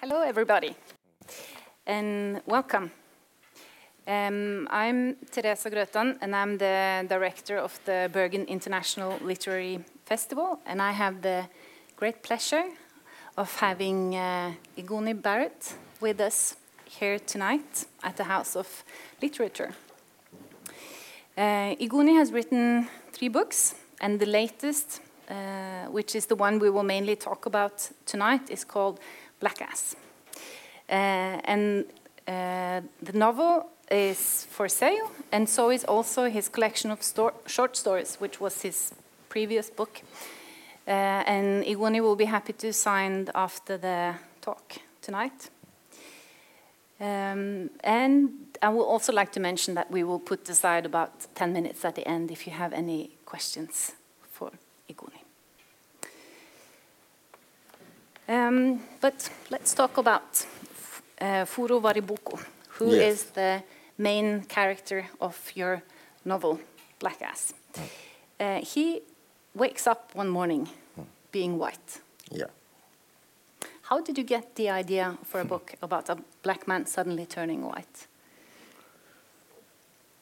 Hello, everybody, and welcome. Um, I'm Teresa Grøtan, and I'm the director of the Bergen International Literary Festival, and I have the great pleasure of having uh, Igoni Barrett with us here tonight at the House of Literature. Uh, Igoni has written three books, and the latest, uh, which is the one we will mainly talk about tonight, is called Blackass. Uh, and uh, the novel is for sale, and so is also his collection of sto short stories, which was his previous book. Uh, and Igoni will be happy to sign after the talk tonight. Um, and I would also like to mention that we will put aside about 10 minutes at the end if you have any questions for Igoni. Um, but let's talk about uh, Wariboko, who yes. is the main character of your novel, Blackass. Uh, he wakes up one morning being white. Yeah. How did you get the idea for a book about a black man suddenly turning white?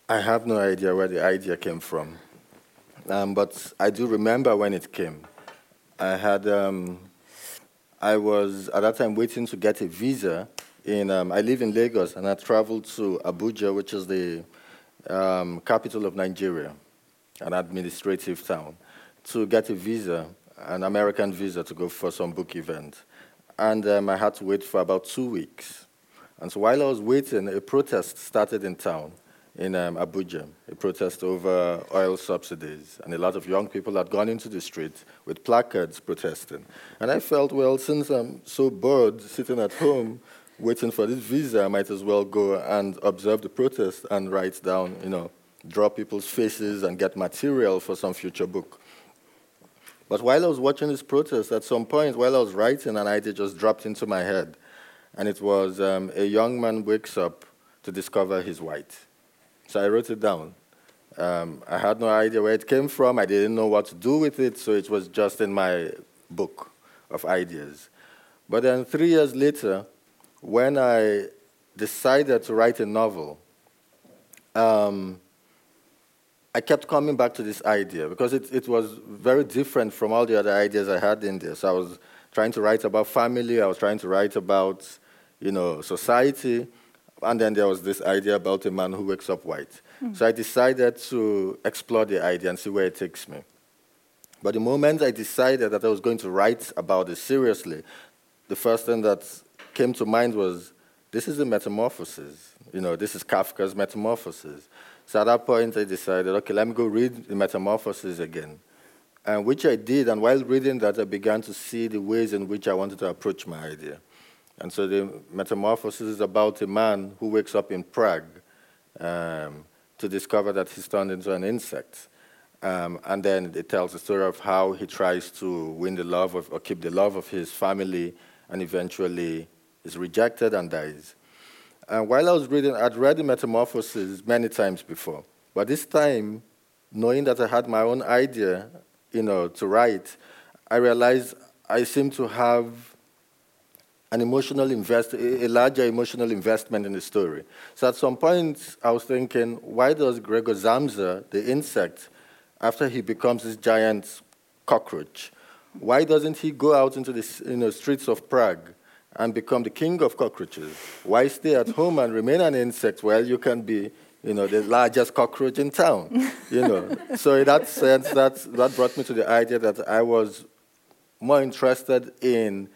I have no idea where the idea came from. Um, but I do remember when it came. I had, um, I was at that time waiting to get a visa. In, um, I live in Lagos and I traveled to Abuja, which is the um, capital of Nigeria, an administrative town, to get a visa, an American visa to go for some book event and um, I had to wait for about two weeks. And so while I was waiting, a protest started in town, in um, Abuja, a protest over oil subsidies. And a lot of young people had gone into the street with placards protesting. And I felt, well, since I'm so bored sitting at home waiting for this visa, I might as well go and observe the protest and write down, you know, draw people's faces and get material for some future book. But while I was watching this protest, at some point, while I was writing, an idea just dropped into my head. And it was um, a young man wakes up to discover he's white. So I wrote it down. Um, I had no idea where it came from. I didn't know what to do with it, so it was just in my book of ideas. But then three years later, when I decided to write a novel, um, I kept coming back to this idea because it, it was very different from all the other ideas I had in there. So I was trying to write about family, I was trying to write about, you know, society, and then there was this idea about a man who wakes up white. Mm. So I decided to explore the idea and see where it takes me. But the moment I decided that I was going to write about it seriously, the first thing that came to mind was this is a metamorphosis. You know, this is Kafka's metamorphosis. So at that point, I decided, okay, let me go read the metamorphosis again, and which I did. And while reading that, I began to see the ways in which I wanted to approach my idea. And so the metamorphosis is about a man who wakes up in Prague um, to discover that he's turned into an insect. Um, and then it tells the story of how he tries to win the love of, or keep the love of his family, and eventually is rejected and dies. And while I was reading, I'd read the Metamorphoses many times before. But this time, knowing that I had my own idea, you know, to write, I realized I seemed to have an emotional invest, a larger emotional investment in the story. So at some point, I was thinking, why does Gregor Samsa, the insect, after he becomes this giant cockroach, why doesn't he go out into the you know, streets of Prague and become the king of cockroaches? Why stay at home and remain an insect? Well, you can be, you know, the largest cockroach in town, you know. so in that sense, that, that brought me to the idea that I was more interested in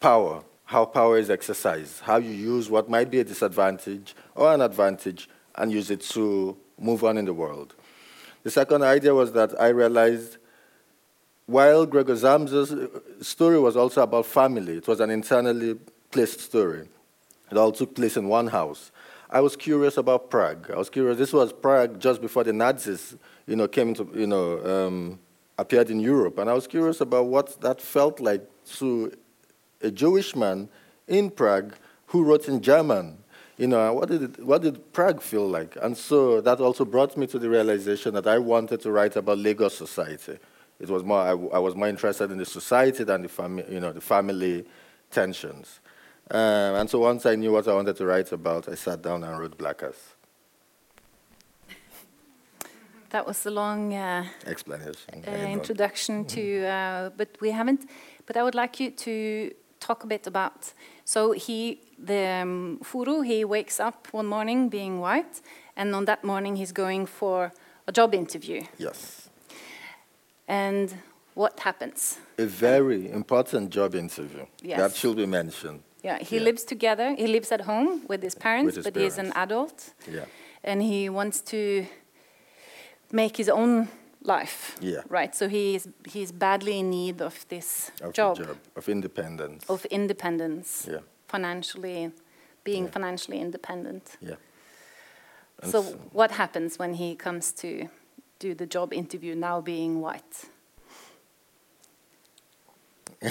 power, how power is exercised, how you use what might be a disadvantage or an advantage and use it to move on in the world. The second idea was that I realized while Gregor Samsa's story was also about family, it was an internally placed story. It all took place in one house. I was curious about Prague. I was curious. This was Prague just before the Nazis, you know, came into, you know, um, appeared in Europe, and I was curious about what that felt like to a Jewish man in Prague who wrote in German. You know, what did, it, what did Prague feel like? And so that also brought me to the realization that I wanted to write about Lagos society. It was more, I, I was more interested in the society than the family, you know, the family, tensions. Um, and so once I knew what I wanted to write about, I sat down and wrote Blackass. That was a long uh, explanation uh, introduction to, uh, but we haven't. But I would like you to talk a bit about. So he, the um, Furo, he wakes up one morning being white, and on that morning he's going for a job interview. Yes. And what happens? A very important job interview yes. that should be mentioned. Yeah, he yeah. lives together. He lives at home with his parents, with his but parents. he's an adult. Yeah. And he wants to make his own life. Yeah. Right. So he's he's badly in need of this of job. job. Of independence. Of independence. Yeah. Financially, being yeah. financially independent. Yeah. So, so what happens when he comes to do the job interview now being white?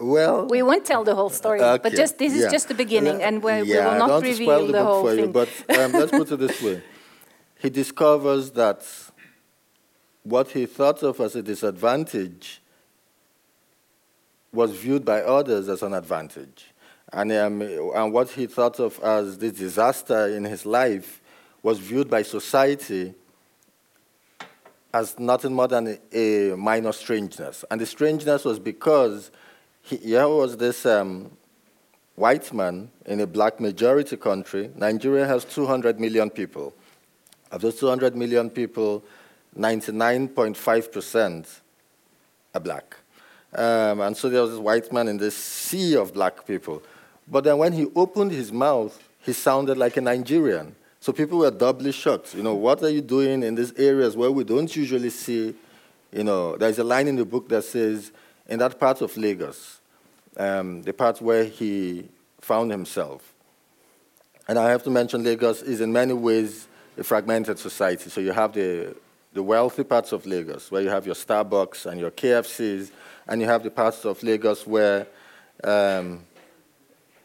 well, we won't tell the whole story, okay, but just this yeah. is just the beginning, and we, yeah, we will not reveal the, the whole thing. You, but um, let's put it this way: he discovers that what he thought of as a disadvantage was viewed by others as an advantage, and um, and what he thought of as the disaster in his life was viewed by society as nothing more than a, minor strangeness. And the strangeness was because he, here was this um, white man in a black majority country. Nigeria has 200 million people. Of those 200 million people, 99.5% are black. Um, and so there was this white man in this sea of black people. But then when he opened his mouth, he sounded like a Nigerian. So people were doubly shocked. You know, what are you doing in these areas where we don't usually see? You know, there's a line in the book that says, in that part of Lagos, um, the part where he found himself. And I have to mention Lagos is in many ways a fragmented society. So you have the, the wealthy parts of Lagos where you have your Starbucks and your KFCs, and you have the parts of Lagos where um,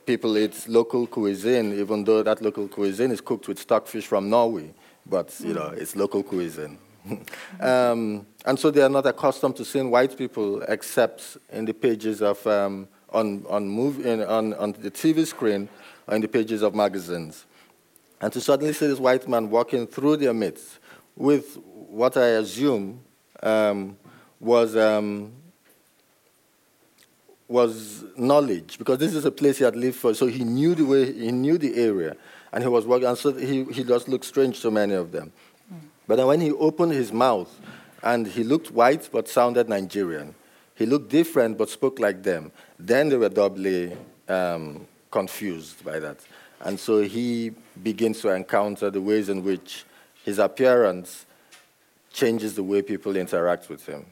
people eat local cuisine, even though that local cuisine is cooked with stockfish from Norway. But, you know, it's local cuisine. um, and so they are not accustomed to seeing white people except in the pages of, um, on, on, movie, in, on, on the TV screen or in the pages of magazines. And to suddenly see this white man walking through their midst with what I assume um, was um, was knowledge because this is a place he had lived for. So he knew the way, he knew the area, and he was working. And so he, he just looked strange to many of them. Mm. But then when he opened his mouth, and he looked white but sounded Nigerian, he looked different but spoke like them. Then they were doubly um, confused by that, and so he begins to encounter the ways in which his appearance changes the way people interact with him.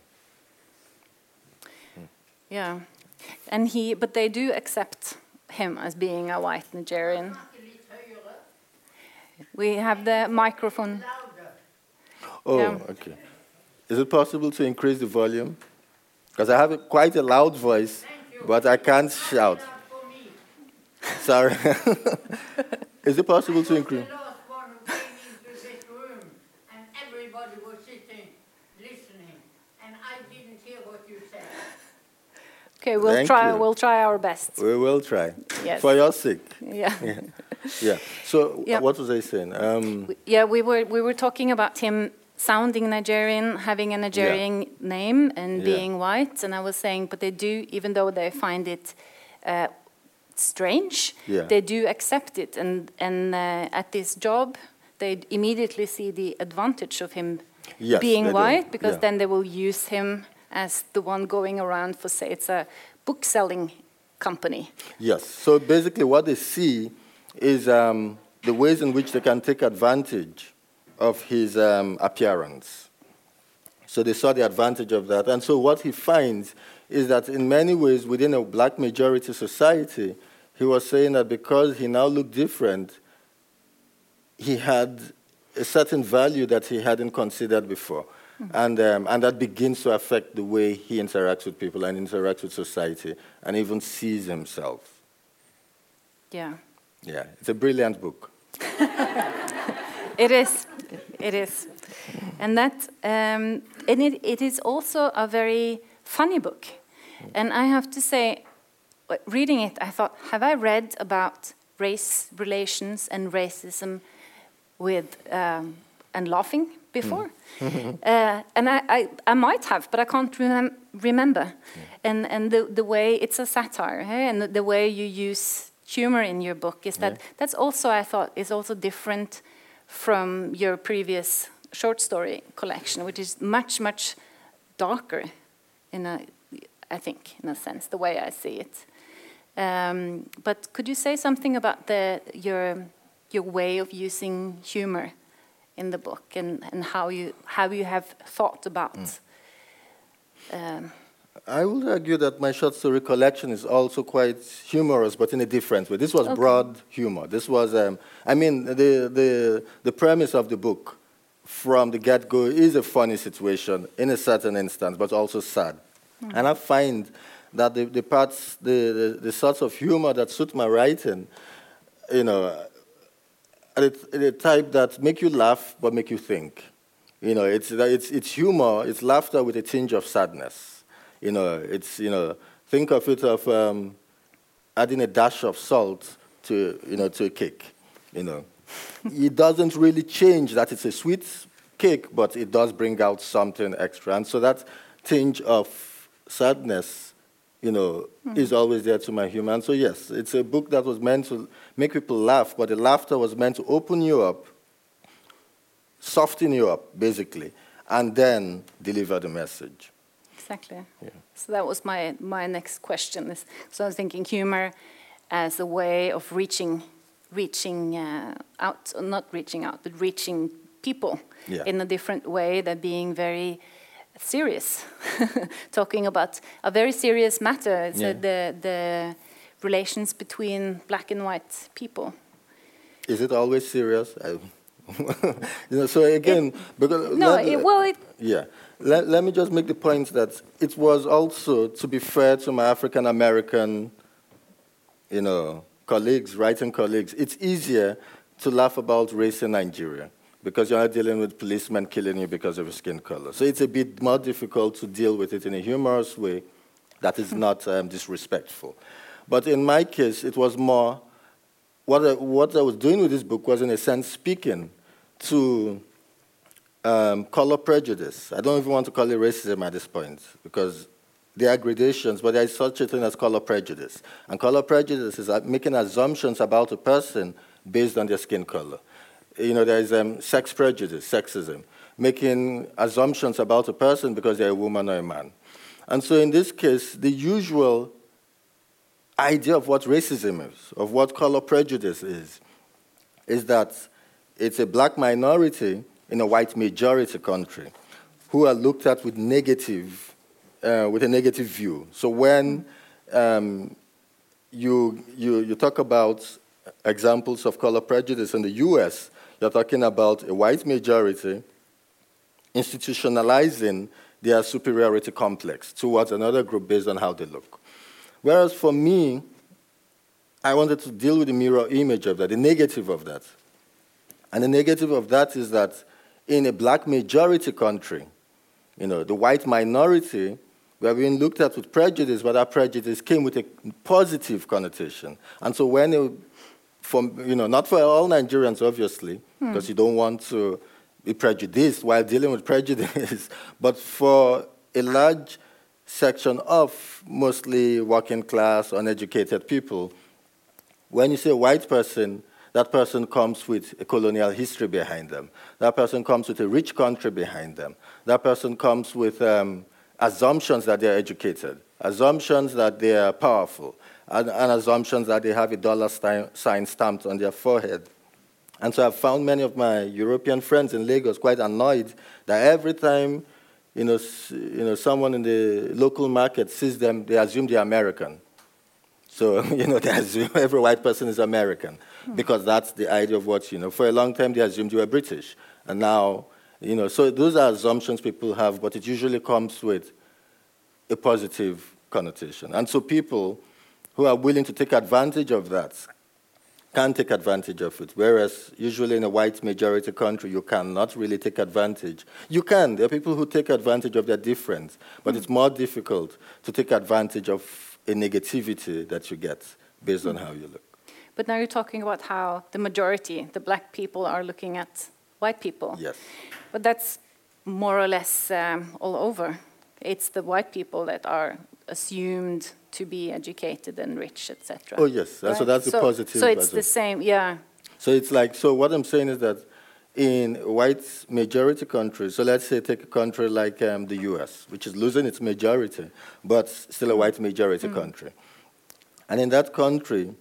Yeah. And he, but they do accept him as being a white Nigerian. We have the microphone. Oh, yeah. okay. Is it possible to increase the volume? Because I have a, quite a loud voice, but I can't shout. Sorry. Is it possible to increase? Okay, we'll Thank try. you. We'll try our best. We will try. Yes. For your sake. Yeah. yeah. yeah. So yeah. what was I saying? Um, yeah, we were we were talking about him sounding Nigerian, having a Nigerian yeah. name, and being white. And I was saying, but they do, even though they find it uh, strange, they do accept it. And and uh, at this job, they immediately see the advantage of him yes, being white do. because then they will use him as the one going around for, say, it's a book selling company. Yes. So basically, what they see is um, the ways in which they can take advantage of his um, appearance. So they saw the advantage of that. And so what he finds is that in many ways, within a black majority society, he was saying that because he now looked different, he had a certain value that he hadn't considered before. Mm-hmm. And, um, and that begins to affect the way he interacts with people and interacts with society and even sees himself. Yeah. Yeah, it's a brilliant book. it is. It is. And that, um, and it, it is also a very funny book. And I have to say, reading it, I thought, have I read about race relations and racism with um, and laughing before? Mm. uh, and I, I, I, might have, but I can't remem remember. Yeah. And and the the way it's a satire, eh? and the, the, way you use humor in your book is that yeah. that's also I thought is also different from your previous short story collection, which is much much darker in a I think in a sense the way I see it. Um, but could you say something about the, your, your way of using humor in the book and, and how, you, how you have thought about? Mm. Um, I would argue that my short story collection is also quite humorous, but in a different way. This was okay. broad humor. This was, um, I mean, the, the, the premise of the book from the get go is a funny situation in a certain instance, but also sad. Mm. And I find that the, the parts, the, the, the, sorts of humor that suit my writing, you know, the type that make you laugh but make you think. You know, it's, it's, it's humor, it's laughter with a tinge of sadness. You know, it's, you know, think of it of um, adding a dash of salt to, you know, to a cake, you know. it doesn't really change that it's a sweet cake, but it does bring out something extra. And so that tinge of sadness you know, mm. is always there to my human. So yes, it's a book that was meant to make people laugh, but the laughter was meant to open you up, soften you up, basically, and then deliver the message. Exactly. Yeah. So that was my my next question. So I was thinking humor as a way of reaching, reaching uh, out, not reaching out, but reaching people yeah. in a different way. than being very serious, talking about a very serious matter. So yeah. the the relations between black and white people. Is it always serious? you know, so again, it, because no, let, it, well, it, yeah. Let, let me just make the point that it was also, to be fair to my African American, you know, colleagues, writing colleagues, it's easier to laugh about race in Nigeria because you're not dealing with policemen killing you because of your skin color. So it's a bit more difficult to deal with it in a humorous way that is not um, disrespectful. But in my case, it was more what I, what I was doing with this book was, in a sense, speaking to um, color prejudice. I don't even want to call it racism at this point because there are gradations, but there is such a thing as color prejudice. And color prejudice is making assumptions about a person based on their skin color you know, there is um, sex prejudice, sexism, making assumptions about a person because they're a woman or a man. And so in this case, the usual idea of what racism is, of what color prejudice is, is that it's a black minority in a white majority country who are looked at with negative, uh, with a negative view. So when um, you, you, you talk about examples of color prejudice in the US, you're talking about a white majority institutionalizing their superiority complex towards another group based on how they look. Whereas for me, I wanted to deal with the mirror image of that, the negative of that. And the negative of that is that in a black majority country, you know, the white minority were being looked at with prejudice, but that prejudice came with a positive connotation. And so when a for, you know, not for all Nigerians, obviously, hmm. because you don't want to be prejudiced while dealing with prejudice, but for a large section of mostly working class, uneducated people, when you say white person, that person comes with a colonial history behind them. That person comes with a rich country behind them. That person comes with um, assumptions that they're educated, assumptions that they are powerful, and, and assumptions that they have a dollar sign stamped on their forehead. And so I've found many of my European friends in Lagos quite annoyed that every time you know, you know, someone in the local market sees them, they assume they're American. So, you know, they assume every white person is American because that's the idea of what, you know, for a long time they assumed you were British. And now, you know, so those are assumptions people have, but it usually comes with a positive connotation. And so people who are willing to take advantage of that can take advantage of it. Whereas usually in a white majority country, you cannot really take advantage. You can. There are people who take advantage of their difference, but it's more difficult to take advantage of a negativity that you get based on how you look. But now you're talking about how the majority, the black people, are looking at white people. Yes. But that's more or less um, all over. It's the white people that are assumed to be educated and rich, etc. Oh yes, right? so that's so, the positive. So it's the same, yeah. So it's like so. What I'm saying is that in white majority countries, so let's say take a country like um, the U.S., which is losing its majority, but still a white majority mm. country, and in that country,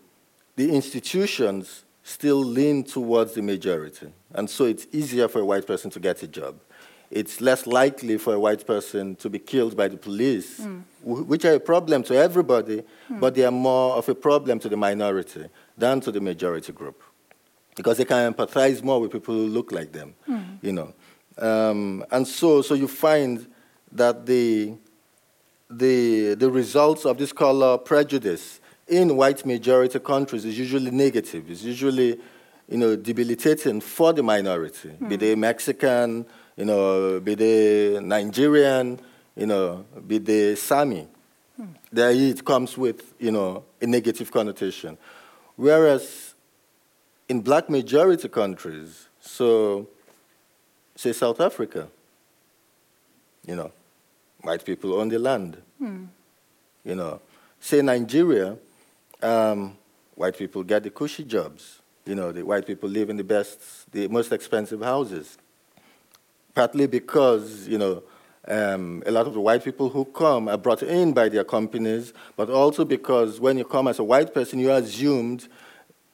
the institutions still lean towards the majority, and so it's easier for a white person to get a job it's less likely for a white person to be killed by the police, mm. which are a problem to everybody, mm. but they are more of a problem to the minority than to the majority group. Because they can empathize more with people who look like them, mm. you know. Um, and so, so you find that the, the, the results of this color prejudice in white majority countries is usually negative. It's usually, you know, debilitating for the minority, be they Mexican, you know, be they Nigerian, you know, be they Sami. Hmm. There it comes with, you know, a negative connotation. Whereas in black majority countries, so say South Africa, you know, white people own the land. Hmm. You know, say Nigeria, um, white people get the cushy jobs. You know, the white people live in the best, the most expensive houses partly because, you know, um, a lot of the white people who come are brought in by their companies, but also because when you come as a white person, you're assumed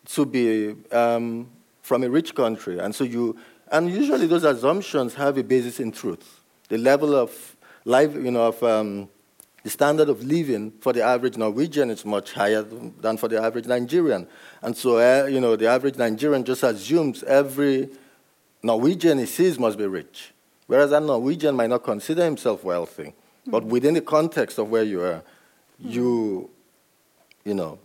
to be um, from a rich country. And so you, and usually those assumptions have a basis in truth. The level of life, you know, of um, the standard of living for the average Norwegian is much higher than for the average Nigerian. And so, uh, you know, the average Nigerian just assumes every Norwegian he sees must be rich, whereas a Norwegian might not consider himself wealthy. Mm-hmm. But within the context of where you are, mm-hmm. you, you know.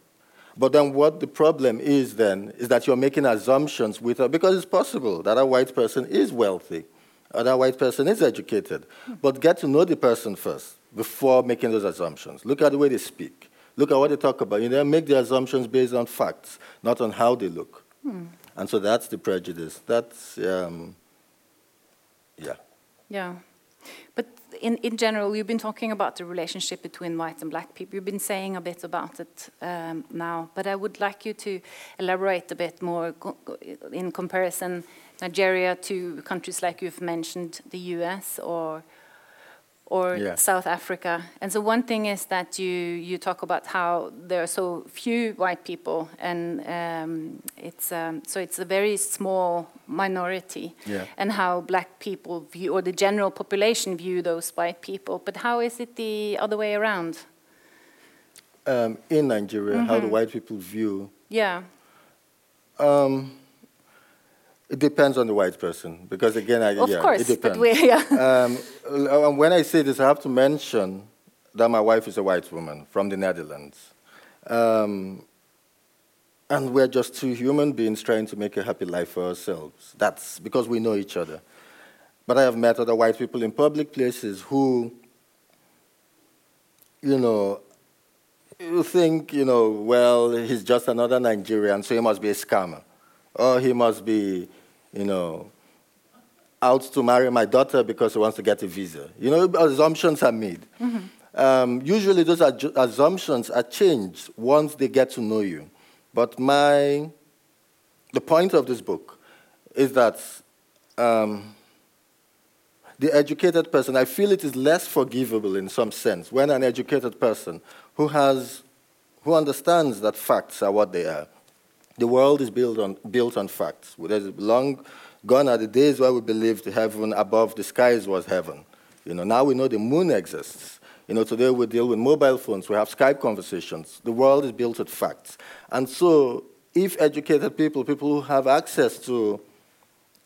But then what the problem is then is that you're making assumptions with her, because it's possible that a white person is wealthy, or that white person is educated. Mm-hmm. But get to know the person first before making those assumptions. Look at the way they speak. Look at what they talk about. You know, make the assumptions based on facts, not on how they look. Hmm. And so that's the prejudice. That's, um, yeah. Yeah. But in, in general, you've been talking about the relationship between white and black people. You've been saying a bit about it um, now, but I would like you to elaborate a bit more in comparison Nigeria to countries like you've mentioned, the US or or yeah. South Africa. And so one thing is that you you talk about how there are so few white people, and um, it's um, so it's a very small minority, yeah. and how black people view or the general population view those white people. But how is it the other way around? Um, in Nigeria, mm -hmm. how the mm-hmm. white people view. Yeah. Um, it depends on the white person, because again, I, of yeah, course, it depends. But we, yeah. um, uh, when I say this, I have to mention that my wife is a white woman from the Netherlands. Um, and we're just two human beings trying to make a happy life for ourselves. That's because we know each other. But I have met other white people in public places who, you know, you think, you know, well, he's just another Nigerian, so he must be a scammer or he must be, you know, out to marry my daughter because he wants to get a visa. You know, assumptions are made. Mm-hmm. Um, usually, those assumptions are changed once they get to know you. But my, the point of this book is that um, the educated person, I feel it is less forgivable in some sense when an educated person who has, who understands that facts are what they are, the world is built on, built on facts. There's long gone are the days where we believed heaven above the skies was heaven. You know, now we know the moon exists. You know, today we deal with mobile phones, we have Skype conversations. The world is built on facts. And so, if educated people, people who have access to,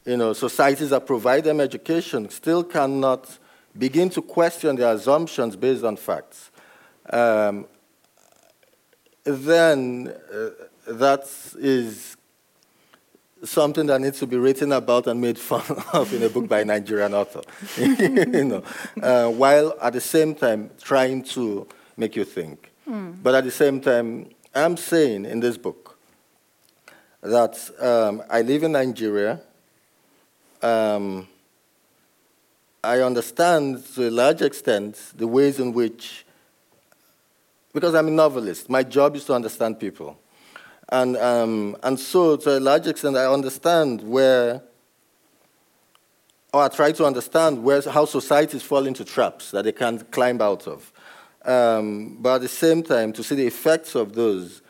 you know, societies that provide them education, still cannot begin to question their assumptions based on facts, um, then uh, that is something that needs to be written about and made fun of in a book by a Nigerian author. you know, uh, while at the same time trying to make you think. Mm. But at the same time, I'm saying in this book that um, I live in Nigeria. Um, I understand to a large extent the ways in which, because I'm a novelist, my job is to understand people. And, um, and so, to a large extent, I understand where, or I try to understand where, how societies fall into traps that they can't climb out of. Um, but at the same time, to see the effects of those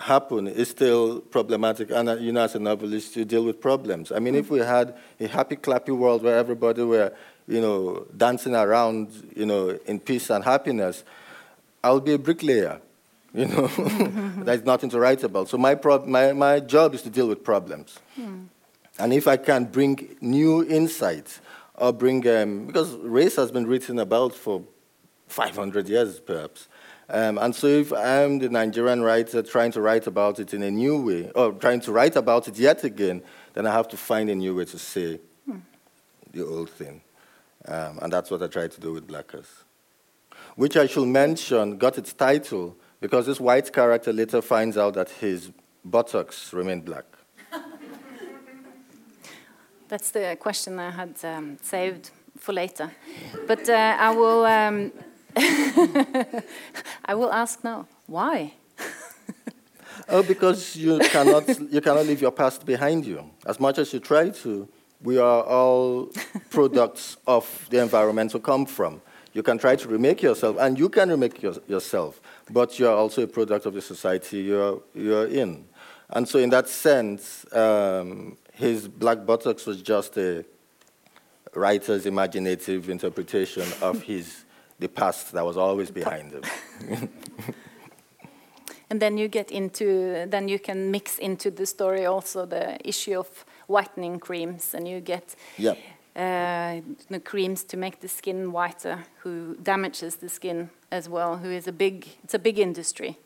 happen is still problematic. And uh, you know, as a novelist, you deal with problems. I mean, if we had a happy, clappy world where everybody were, you know, dancing around, you know, in peace and happiness, I would be a bricklayer. You know, there's nothing to write about. So my, prob- my, my job is to deal with problems. Hmm. And if I can bring new insights or bring, um, because race has been written about for 500 years perhaps. Um, and so if I'm the Nigerian writer trying to write about it in a new way, or trying to write about it yet again, then I have to find a new way to say hmm. the old thing. Um, and that's what I try to do with Blackass. Which I should mention got its title because this white character later finds out that his buttocks remain black. That's the question I had um, saved for later. But uh, I will. Um, I will ask now. Why? oh, because you cannot you cannot leave your past behind you. As much as you try to, we are all products of the environment we come from. You can try to remake yourself, and you can remake your, yourself, but you are also a product of the society you're, you're in. And so, in that sense, um, his black buttocks was just a writer's imaginative interpretation of his the past that was always behind him. and then you get into, then you can mix into the story also the issue of whitening creams, and you get. Yep uh, the creams to make the skin whiter, who damages the skin as well. Who is a big? It's a big industry.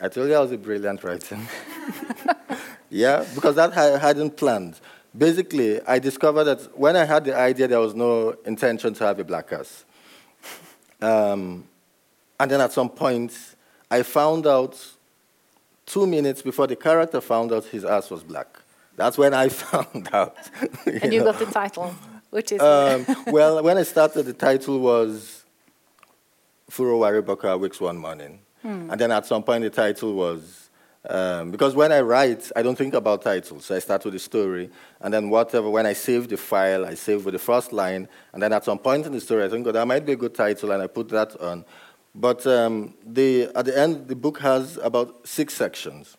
I told you I was a brilliant writer. yeah, because that I hadn't planned. Basically, I discovered that when I had the idea, there was no intention to have a black ass. Um, and then at some point, I found out two minutes before the character found out his ass was black. That's when I found out. You and you know. got the title, which is. Um, well, when I started, the title was Furo Wariboko Wakes One Morning. Hmm. And then at some point, the title was. Um, because when I write, I don't think about titles. So I start with the story, and then whatever, when I save the file, I save with the first line, and then at some point in the story, I think, oh, that might be a good title, and I put that on. But um, the, at the end, the book has about six sections.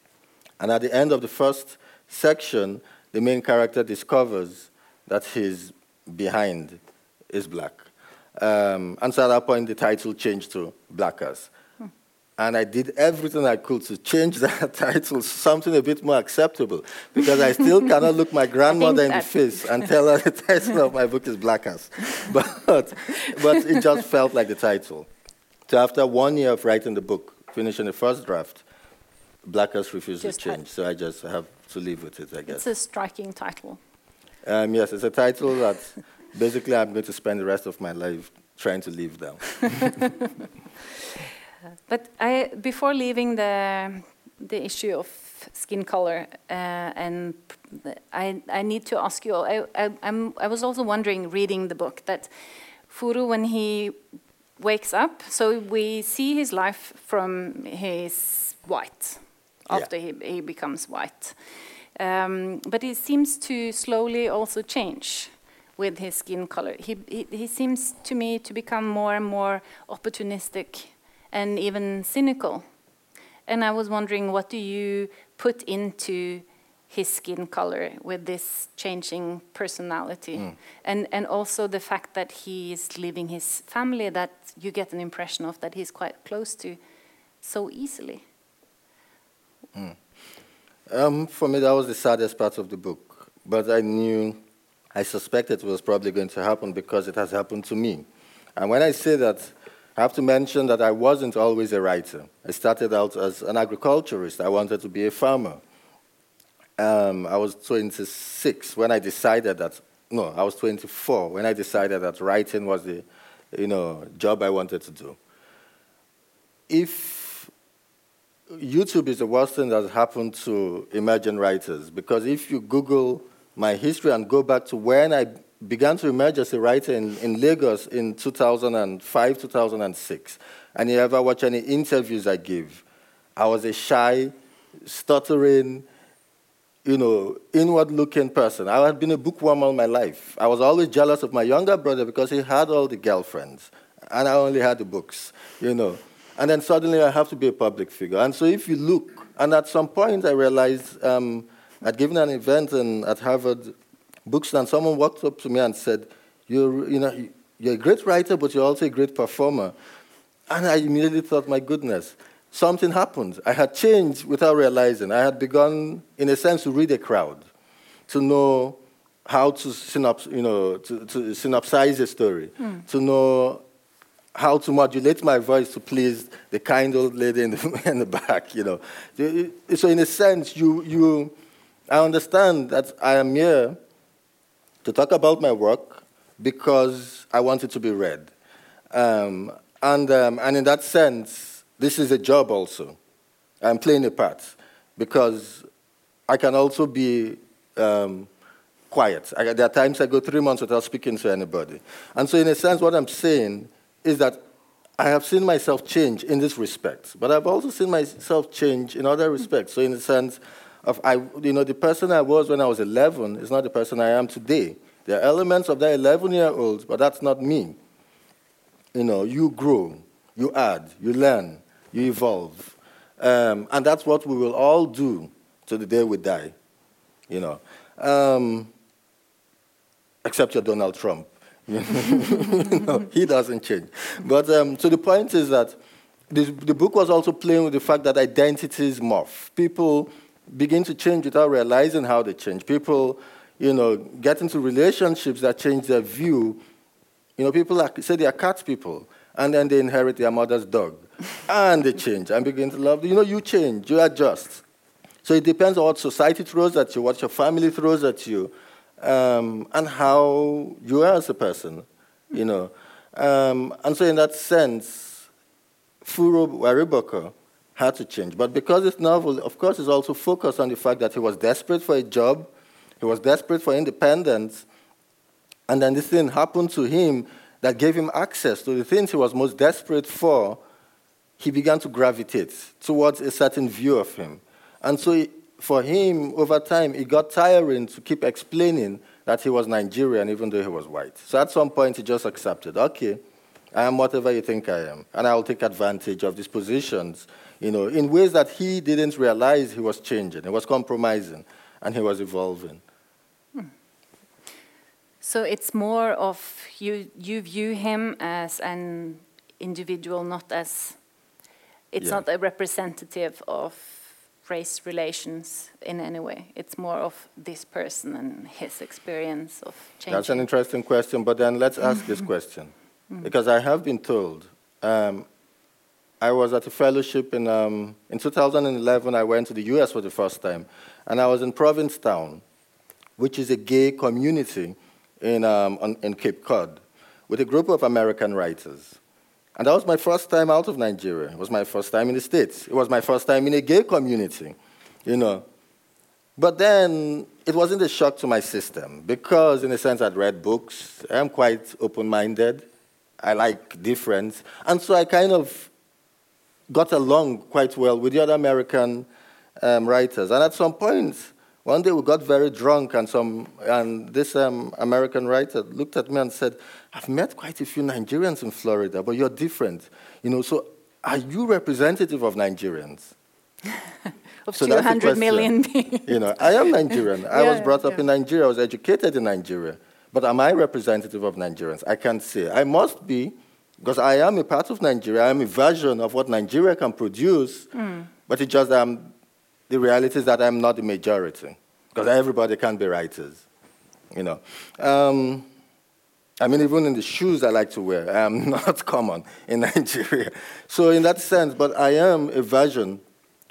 And at the end of the first section, the main character discovers that his behind is black. Um, and so at that point, the title changed to Blackass. Hmm. And I did everything I could to change that title to something a bit more acceptable because I still cannot look my grandmother in the face and tell her the title of my book is Blackass. But, but it just felt like the title. So after one year of writing the book, finishing the first draft, Blackass refused to change. So I just have to live with it, I guess. It's a striking title. Um, yes, it's a title that basically I'm going to spend the rest of my life trying to live down. but I, before leaving the the issue of skin color, uh, and I, I need to ask you. I, I, I'm, I was also wondering, reading the book, that Furo when he wakes up, so we see his life from his white after yeah. he, he becomes white. Um, but he seems to slowly also change with his skin color. He, he, he, seems to me to become more and more opportunistic and even cynical. And I was wondering, what do you put into his skin color with this changing personality? Mm. And, and also the fact that he is leaving his family that you get an impression of that he's quite close to so easily. Mm. Um, for me, that was the saddest part of the book. But I knew, I suspected it was probably going to happen because it has happened to me. And when I say that, I have to mention that I wasn't always a writer. I started out as an agriculturist. I wanted to be a farmer. Um, I was 26 when I decided that, no, I was 24 when I decided that writing was the you know, job I wanted to do if YouTube is the worst thing that's happened to emerging writers, because if you Google my history and go back to when I began to emerge as a writer in, in Lagos in 2005, 2006, and you ever watch any interviews I give, I was a shy, stuttering, you know, inward-looking person. I had been a bookworm all my life. I was always jealous of my younger brother because he had all the girlfriends, and I only had the books, you know. And then suddenly I have to be a public figure. And so if you look, and at some point I realized um, I'd given an event in, at Harvard Bookstore, and someone walked up to me and said, you're, you know, you're a great writer, but you're also a great performer. And I immediately thought, my goodness, something happened. I had changed without realizing. I had begun, in a sense, to read a crowd, to know how to, synops, you know, to, to synopsize a story, mm. to know how to modulate my voice to please the kind old lady in the, in the back, you know. So in a sense, you, you, I understand that I am here to talk about my work because I want it to be read. Um, and, um, and in that sense, this is a job also. I'm playing a part because I can also be um, quiet. I, there are times I go three months without speaking to anybody. And so, in a sense, what I'm saying is that I have seen myself change in this respect, but I've also seen myself change in other respects. So, in the sense of, I, you know, the person I was when I was 11 is not the person I am today. There are elements of that 11 year old, but that's not me. You know, you grow, you add, you learn, you evolve. Um, and that's what we will all do to the day we die, you know. Um, except you're Donald Trump. No, he doesn't change. But um, so the point is that this, the book was also playing with the fact that identities morph. People begin to change without realizing how they change. People, you know, get into relationships that change their view. You know, people are, say they are cat people, and then they inherit their mother's dog, and they change and begin to love. You know, you change, you adjust. So it depends on what society throws at you, what your family throws at you um, and how you are as a person, you know. Um, and so in that sense, Furo Wariboko had to change. But because this novel, of course, is also focused on the fact that he was desperate for a job, he was desperate for independence, and then this thing happened to him that gave him access to the things he was most desperate for, he began to gravitate towards a certain view of him. And so for him, over time, it got tiring to keep explaining that he was Nigerian even though he was white. So at some point, he just accepted, okay, I am whatever you think I am, and I will take advantage of these positions, you know, in ways that he didn't realize he was changing, he was compromising, and he was evolving. Hmm. So it's more of you, you view him as an individual, not as, it's yeah. not a representative of race relations in any way. It's more of this person and his experience of change. That's an interesting question, but then let's ask this question. Mm. Because I have been told, um, I was at a fellowship in, um, in 2011, I went to the US for the first time, and I was in Provincetown, which is a gay community in, um, on, in Cape Cod, with a group of American writers. And that was my first time out of Nigeria. It was my first time in the States. It was my first time in a gay community, you know. But then it wasn't a shock to my system because, in a sense, I'd read books. I'm quite open minded. I like difference. And so I kind of got along quite well with the other American um, writers. And at some point, one day we got very drunk, and, some, and this um, American writer looked at me and said, I've met quite a few Nigerians in Florida, but you're different. You know, so are you representative of Nigerians? of so 200 million you know, I am Nigerian. I was brought up yeah. in Nigeria. I was educated in Nigeria. But am I representative of Nigerians? I can't say. I must be, because I am a part of Nigeria. I am a version of what Nigeria can produce. Mm. But it's just um, the reality is that I'm not the majority, because everybody can be writers, you know. Um, I mean, even in the shoes I like to wear, I am not common in Nigeria. So in that sense, but I am a version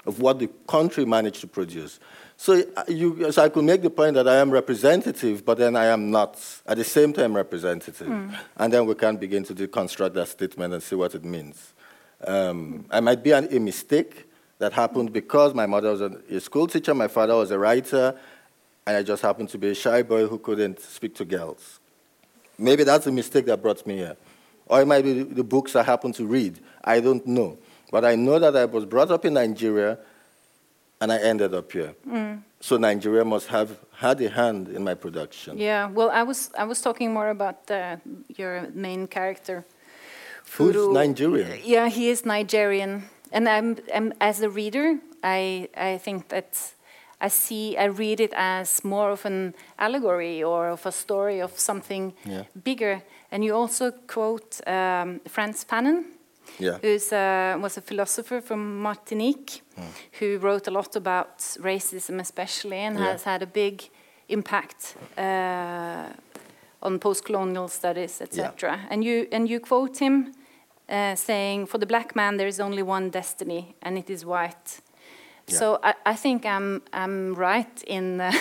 of what the country managed to produce. So, uh, you, so I could make the point that I am representative, but then I am not at the same time representative. Mm. And then we can begin to deconstruct that statement and see what it means. Um, I might be an, a mistake that happened because my mother was a, school teacher, my father was a writer, and I just happened to be a shy boy who couldn't speak to girls. Maybe that's a mistake that brought me here. Or it might be the books I happened to read. I don't know. But I know that I was brought up in Nigeria and I ended up here. Mm. So Nigeria must have had a hand in my production. Yeah, well, I was, I was talking more about the, your main character. Who's Nigerian? Yeah, he is Nigerian. And I'm, I'm, as a reader, I, I think that I see, I read it as more of an allegory or of a story of something yeah. bigger. And you also quote um, Frantz Fanon, yeah. who uh, was a philosopher from Martinique, mm. who wrote a lot about racism, especially, and yeah. has had a big impact uh, on post-colonial studies, etc. And you and you quote him uh, saying, "For the black man, there is only one destiny, and it is white." Yeah. So I, I, think I'm I'm right in uh,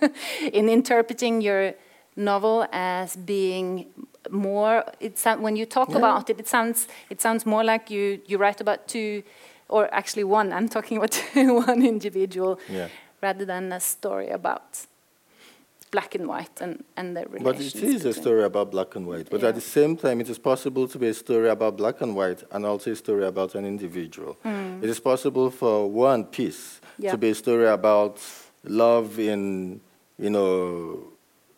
in interpreting your novel as being more. It when you talk yeah. about it, it sounds it sounds more like you you write about two, or actually one. I'm talking about one individual, yeah. rather than a story about black and white and, and the relations. But it is a story about black and white. But yeah. at the same time, it is possible to be a story about black and white and also a story about an individual. Mm. It is possible for one piece yeah. to be a story about love in, you know,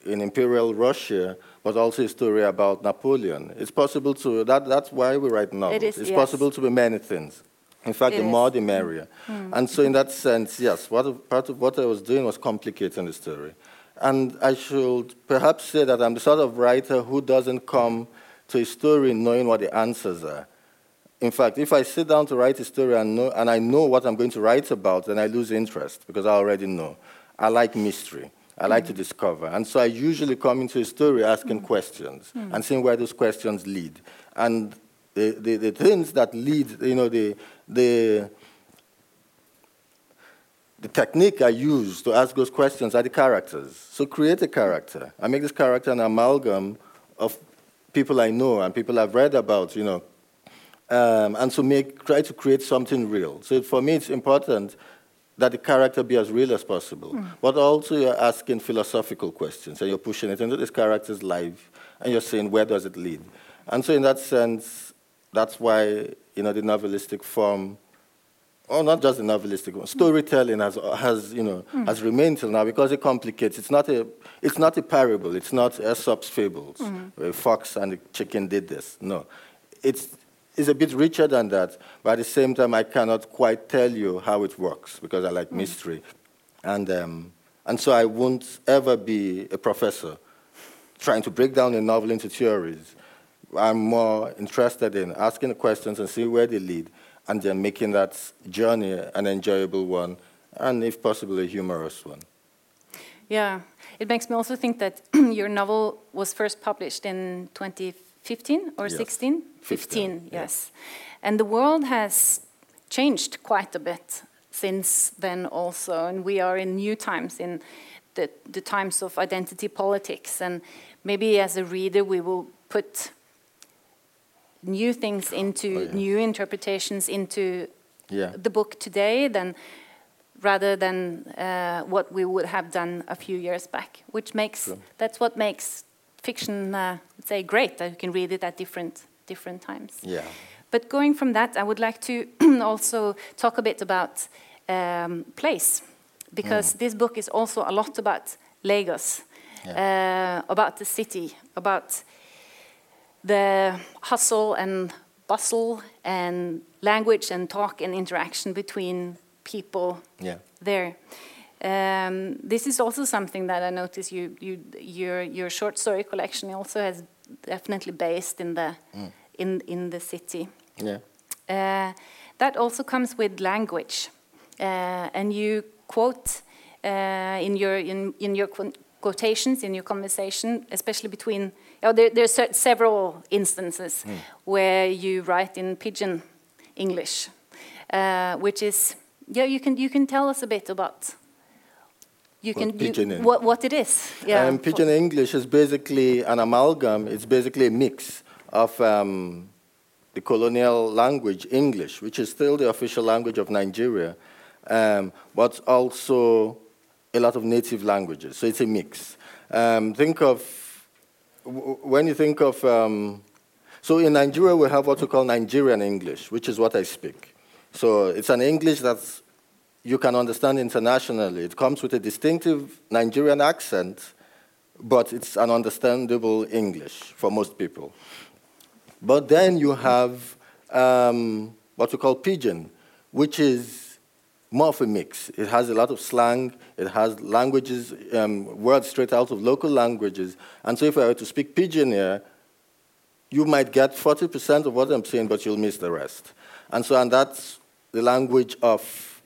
in imperial Russia, but also a story about Napoleon. It's possible to, that, that's why we write novels. It is, it's yes. possible to be many things. In fact, it the is. more the merrier. Mm. And so, in that sense, yes, what, part of what I was doing was complicating the story. And I should perhaps say that I'm the sort of writer who doesn't come to a story knowing what the answers are. In fact, if I sit down to write a story and, know, and I know what I'm going to write about, then I lose interest because I already know. I like mystery. I like to discover. And so I usually come into a story asking mm-hmm. questions mm-hmm. and seeing where those questions lead. And the, the, the, things that lead, you know, the, the, the technique I use to ask those questions are the characters. So create a character. I make this character an amalgam of people I know and people I've read about, you know, um, and so make, try to create something real. So for me, it's important that the character be as real as possible, mm. but also you're asking philosophical questions and you're pushing it into this character's life and you're saying, where does it lead? And so in that sense, that's why, you know, the novelistic form or not just the novelistic one, storytelling has, has, you know, mm. has remained till now because it complicates. It's not a, it's not a parable. It's not Aesop's fables, mm. where a fox and a chicken did this. No. It's, it's a bit richer than that, but at the same time, I cannot quite tell you how it works because I like mm. mystery. And, um, and so I won't ever be a professor trying to break down a novel into theories. I'm more interested in asking the questions and see where they lead and then making that journey an enjoyable one, and if possible, a humorous one. Yeah, it makes me also think that your novel was first published in 2015 or yes. 16? 15, 15 yes. And the world has changed quite a bit since then also, and we are in new times, in the, the times of identity politics, and maybe as a reader we will put new things into oh, yeah. new interpretations into yeah. the book today than rather than uh, what we would have done a few years back which makes sure. that's what makes fiction uh, say great that you can read it at different different times yeah but going from that i would like to also talk a bit about um, place because mm. this book is also a lot about lagos yeah. uh, about the city about the hustle and bustle and language and talk and interaction between people yeah. there. Um, this is also something that I notice you, you, your, your short story collection also has definitely based in the, mm. in, in the city. Yeah. Uh, that also comes with language. Uh, and you quote uh, in, your, in, in your quotations, in your conversation, especially between Oh, there, are several instances mm. where you write in pidgin English, uh, which is yeah. You can you can tell us a bit about you can you, what what it is. Yeah, um, pidgin English is basically an amalgam. It's basically a mix of um, the colonial language, English, which is still the official language of Nigeria, um, but also a lot of native languages. So it's a mix. Um, think of, when you think of, um, so in Nigeria we have what we call Nigerian English, which is what I speak. So it's an English that's you can understand internationally. It comes with a distinctive Nigerian accent, but it's an understandable English for most people. But then you have um, what we call pidgin, which is more of a mix. It has a lot of slang, it has languages, um, words straight out of local languages. And so if I were to speak pidgin here, you might get 40% of what I'm saying, but you'll miss the rest. And so, and that's the language of,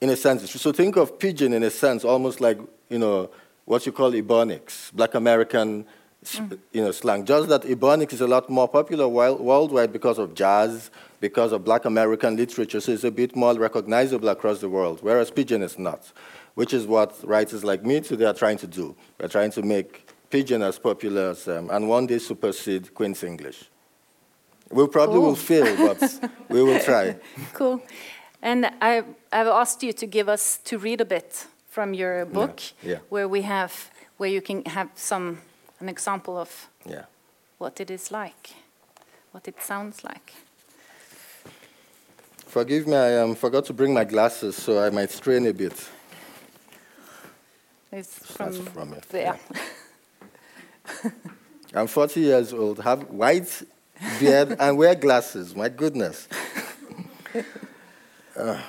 in a sense, so think of pidgin in a sense, almost like, you know, what you call Ebonics, black American mm. you know, slang. Just that Ebonics is a lot more popular worldwide because of jazz, because of black American literature, so it's a bit more recognizable across the world, whereas pidgin is not, which is what writers like me today are trying to do. We're trying to make pidgin as popular as, um, and one day supersede Queen's English. We probably cool. will fail, but we will try. Cool. And I, I've asked you to give us, to read a bit from your book, yeah. Yeah. where we have, where you can have some, an example of yeah. what it is like, what it sounds like. Forgive me, I um, forgot to bring my glasses, so I might strain a bit. It's from, from it. there. Yeah. I'm 40 years old, have white beard, and wear glasses. My goodness. uh,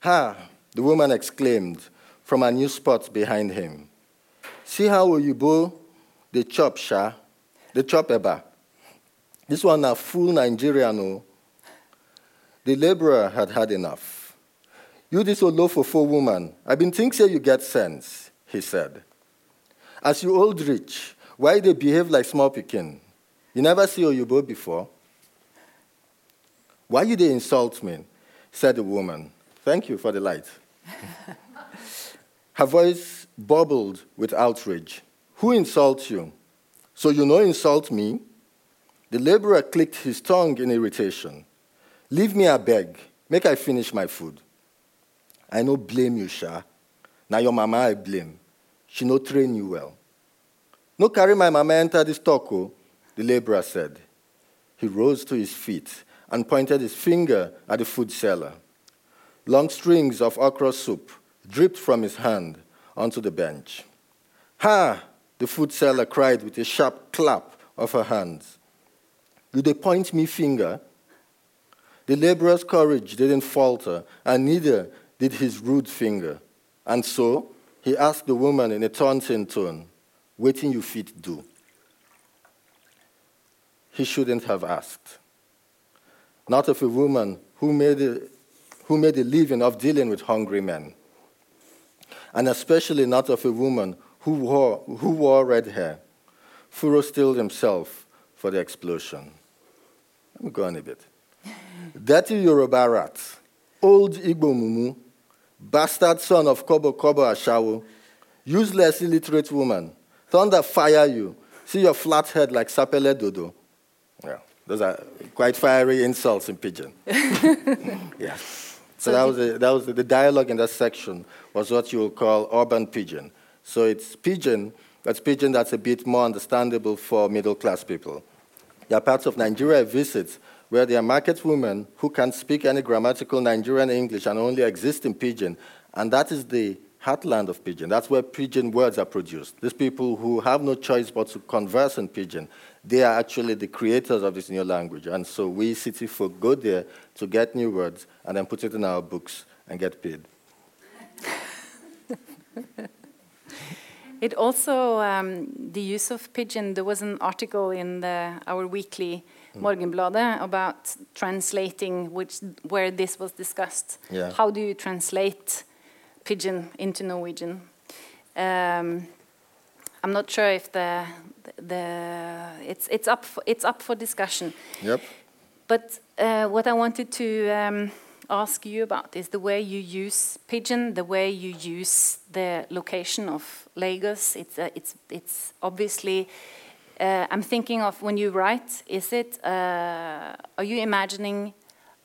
ha, the woman exclaimed from a new spot behind him. See how you Oyibo, the chop sha, the chop eba. This one a full Nigerian, oh. The laborer had had enough. You this oh, Olofofo woman, I've been thinking you get sense, he said. As you old rich, why they behave like small picking? You never see Oyibo before? Why you they insult me? said the woman. Thank you for the light. Her voice bubbled with outrage. Who insults you? So you know insult me? The laborer clicked his tongue in irritation. Leave me, a beg. Make I finish my food. I no blame you, Sha. Now your mama I blame. She no train you well. No carry my mama enter this toko, oh, the laborer said. He rose to his feet and pointed his finger at the food seller. Long strings of okra soup dripped from his hand onto the bench. Ha! The food seller cried with a sharp clap of her hands. Do they point me finger? The laborer's courage didn't falter, and neither did his rude finger. And so he asked the woman in a taunting tone, Waiting you fit do. He shouldn't have asked. Not of a woman who made a, who made a living of dealing with hungry men. And especially not of a woman who wore, who wore red hair. Furo stilled himself for the explosion. Let me go on a bit. Dirty Yoruba rat, old Igbo mumu, bastard son of Kobo Kobo Ashawo, useless illiterate woman, thunder fire you, see your flat head like Sapele Dodo. Yeah, those are quite fiery insults in pidgin. yeah. So, so that was, a, that was the dialogue in that section was what you would call urban pidgin. So it's pidgin, that's pidgin that's a bit more understandable for middle class people. There are parts of Nigeria I visit where there are market women who can speak any grammatical Nigerian English and only exist in Pidgin. And that is the heartland of Pidgin. That's where Pidgin words are produced. These people who have no choice but to converse in Pidgin, they are actually the creators of this new language. And so we city folk go there to get new words and then put it in our books and get paid. it also, um, the use of Pidgin, there was an article in the, our weekly Morgenbladet about translating which where this was discussed. Yeah. How do you translate pidgin into Norwegian? Um, I'm not sure if the the it's it's up for, it's up for discussion. Yep. But uh, what I wanted to um, ask you about is the way you use Pidgin, the way you use the location of Lagos. It's uh, it's it's obviously uh, I'm thinking of when you write, is it, uh, are you imagining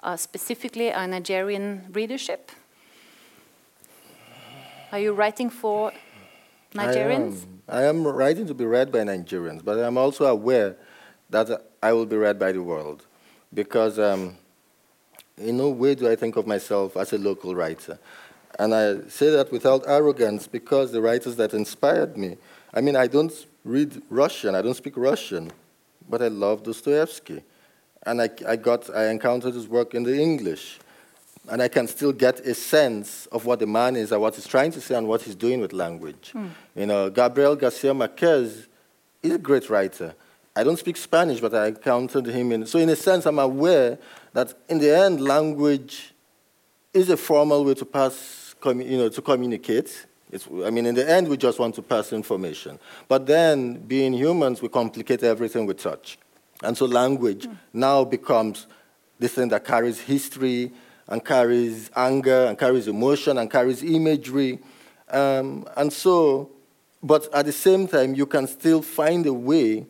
uh, specifically a Nigerian readership? Are you writing for Nigerians? I am, I am writing to be read by Nigerians, but I'm also aware that I will be read by the world because um, in no way do I think of myself as a local writer. And I say that without arrogance because the writers that inspired me, I mean, I don't read Russian, I don't speak Russian, but I love Dostoevsky. And I, I, got, I encountered his work in the English. And I can still get a sense of what the man is and what he's trying to say and what he's doing with language. Mm. You know, Gabriel Garcia Marquez is a great writer. I don't speak Spanish, but I encountered him in. So, in a sense, I'm aware that in the end, language is a formal way to pass, you know, to communicate. It's, I mean, in the end, we just want to pass information. But then, being humans, we complicate everything with touch. And so, language mm. now becomes this thing that carries history and carries anger and carries emotion and carries imagery. Um, and so, but at the same time, you can still find a way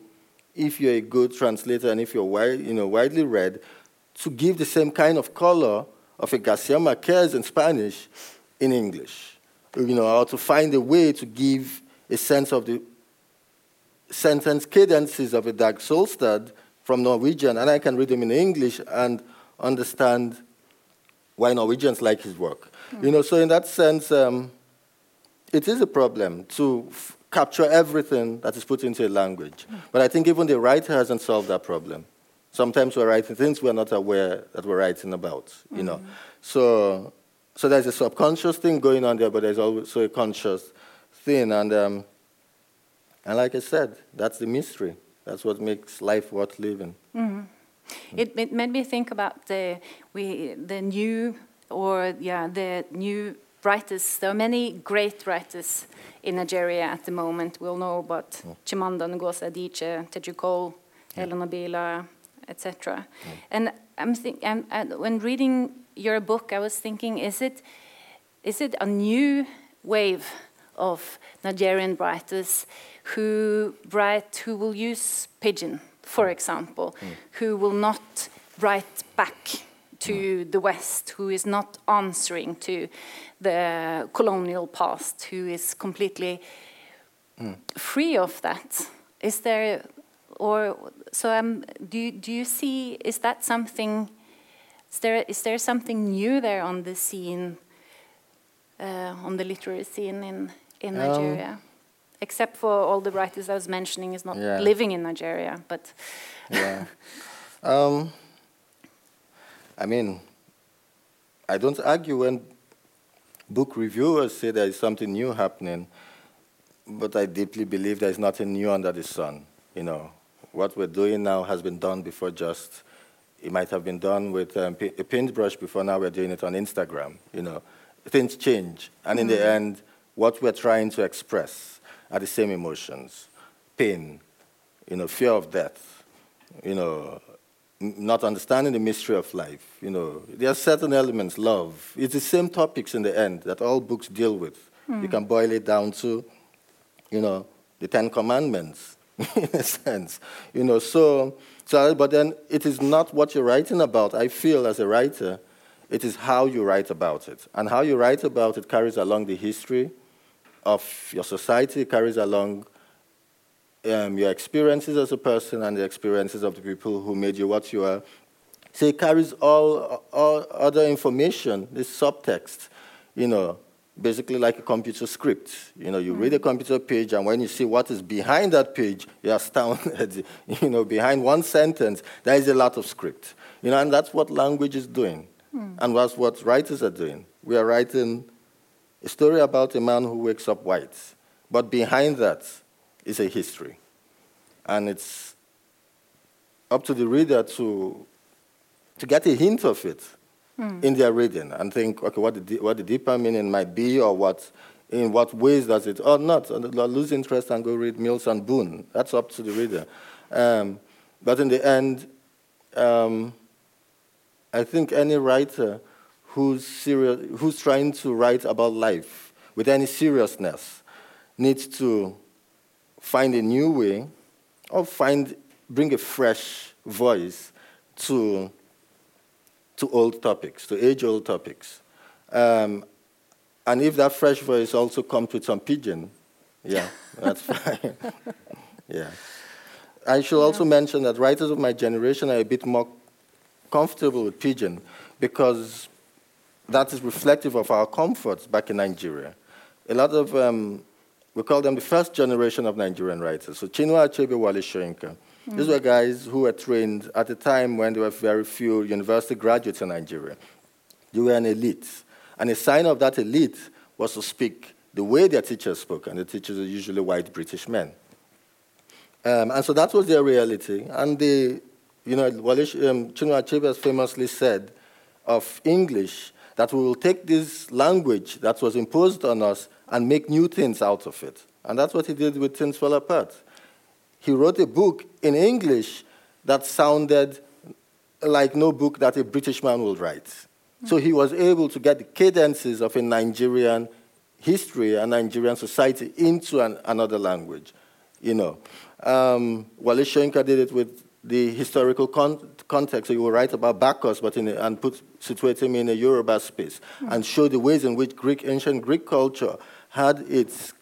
if you're a good translator and if you're you know, widely read, to give the same kind of color of a Garcia Marquez in Spanish in English. You know, or to find a way to give a sense of the sentence cadences of a Dag Solstad from Norwegian, and I can read them in English and understand why Norwegians like his work. Mm. You know, so in that sense, um, it is a problem to capture everything that is put into a language. But I think even the writer hasn't solved that problem. Sometimes we're writing things we're not aware that we're writing about, you mm-hmm. know. So, so there's a subconscious thing going on there, but there's also a conscious thing. And, um, and like I said, that's the mystery. That's what makes life worth living. Mm-hmm. It, it made me think about the, we, the new, or yeah, the new writers. There are many great writers in Nigeria at the moment. We all know about mm. Chimamanda Ngozi Adichie, Teju Cole, yeah. Helon Habila, etc. Mm. And I'm think, I'm, I, when reading your book, I was thinking, is it, is it a new wave of Nigerian writers who write, who will use pidgin, for mm. example, mm. who will not write back to the West, who is not answering to the colonial past, who is completely mm. free of that. Is there, or so? Um, do you, do you see? Is that something? Is there is there something new there on the scene, uh, on the literary scene in in um, Nigeria? Except for all the writers I was mentioning is not yeah. living in Nigeria, but yeah. Um, I mean, I don't argue when book reviewers say there is something new happening, but I deeply believe there is nothing new under the sun. You know, what we're doing now has been done before just, it might have been done with um, a paintbrush before, now we're doing it on Instagram. You know, things change. And mm in the mm. end, what we're trying to express are the same emotions pain, you know, fear of death, you know, not understanding the mystery of life. You know, there are certain elements, love. It's the same topics in the end that all books deal with. Mm. You can boil it down to, you know, the Ten Commandments, in a sense. You know, so, so, but then it is not what you're writing about. I feel as a writer, it is how you write about it. And how you write about it carries along the history of your society, carries along um, your experiences as a person and the experiences of the people who made you what you are. So it carries all, all other information, this subtext, you know, basically like a computer script. You know, you read a computer page, and when you see what is behind that page, you're astounded. you know, behind one sentence, there is a lot of script. You know, and that's what language is doing. Mm. And that's what writers are doing. We are writing a story about a man who wakes up white. But behind that is a history. And it's up to the reader to, to get a hint of it mm. in their reading and think, okay, what the, what the deeper meaning might be or what, in what ways does it, or not, or lose interest and go read Mills and Boon. That's up to the reader. Um, but in the end, um, I think any writer who's, serious, who's trying to write about life with any seriousness needs to find a new way or find, bring a fresh voice to, to old topics, to age-old topics. Um, and if that fresh voice also comes with some pidgin, yeah, that's fine. yeah. I should yeah. also mention that writers of my generation are a bit more comfortable with pidgin because that is reflective of our comforts back in Nigeria. A lot of, um, we call them the first generation of Nigerian writers. So Chinua Achebe, Wole Soyinka. Mm. These were guys who were trained at a time when there were very few university graduates in Nigeria. They were an elite. And a sign of that elite was to speak the way their teachers spoke, and the teachers are usually white British men. Um, and so that was their reality. And the, you know, Wole, um, Chinua Achebe famously said of English that we will take this language that was imposed on us and make new things out of it. And that's what he did with Things Fall Apart. He wrote a book in English that sounded like no book that a British man would write. Mm-hmm. So he was able to get the cadences of a Nigerian history and Nigerian society into an, another language, you know. Um, Wole did it with the historical con- context. So you will write about Bacchus, but in a, and put situate him in a Yoruba space, mm-hmm. and show the ways in which Greek ancient Greek culture had its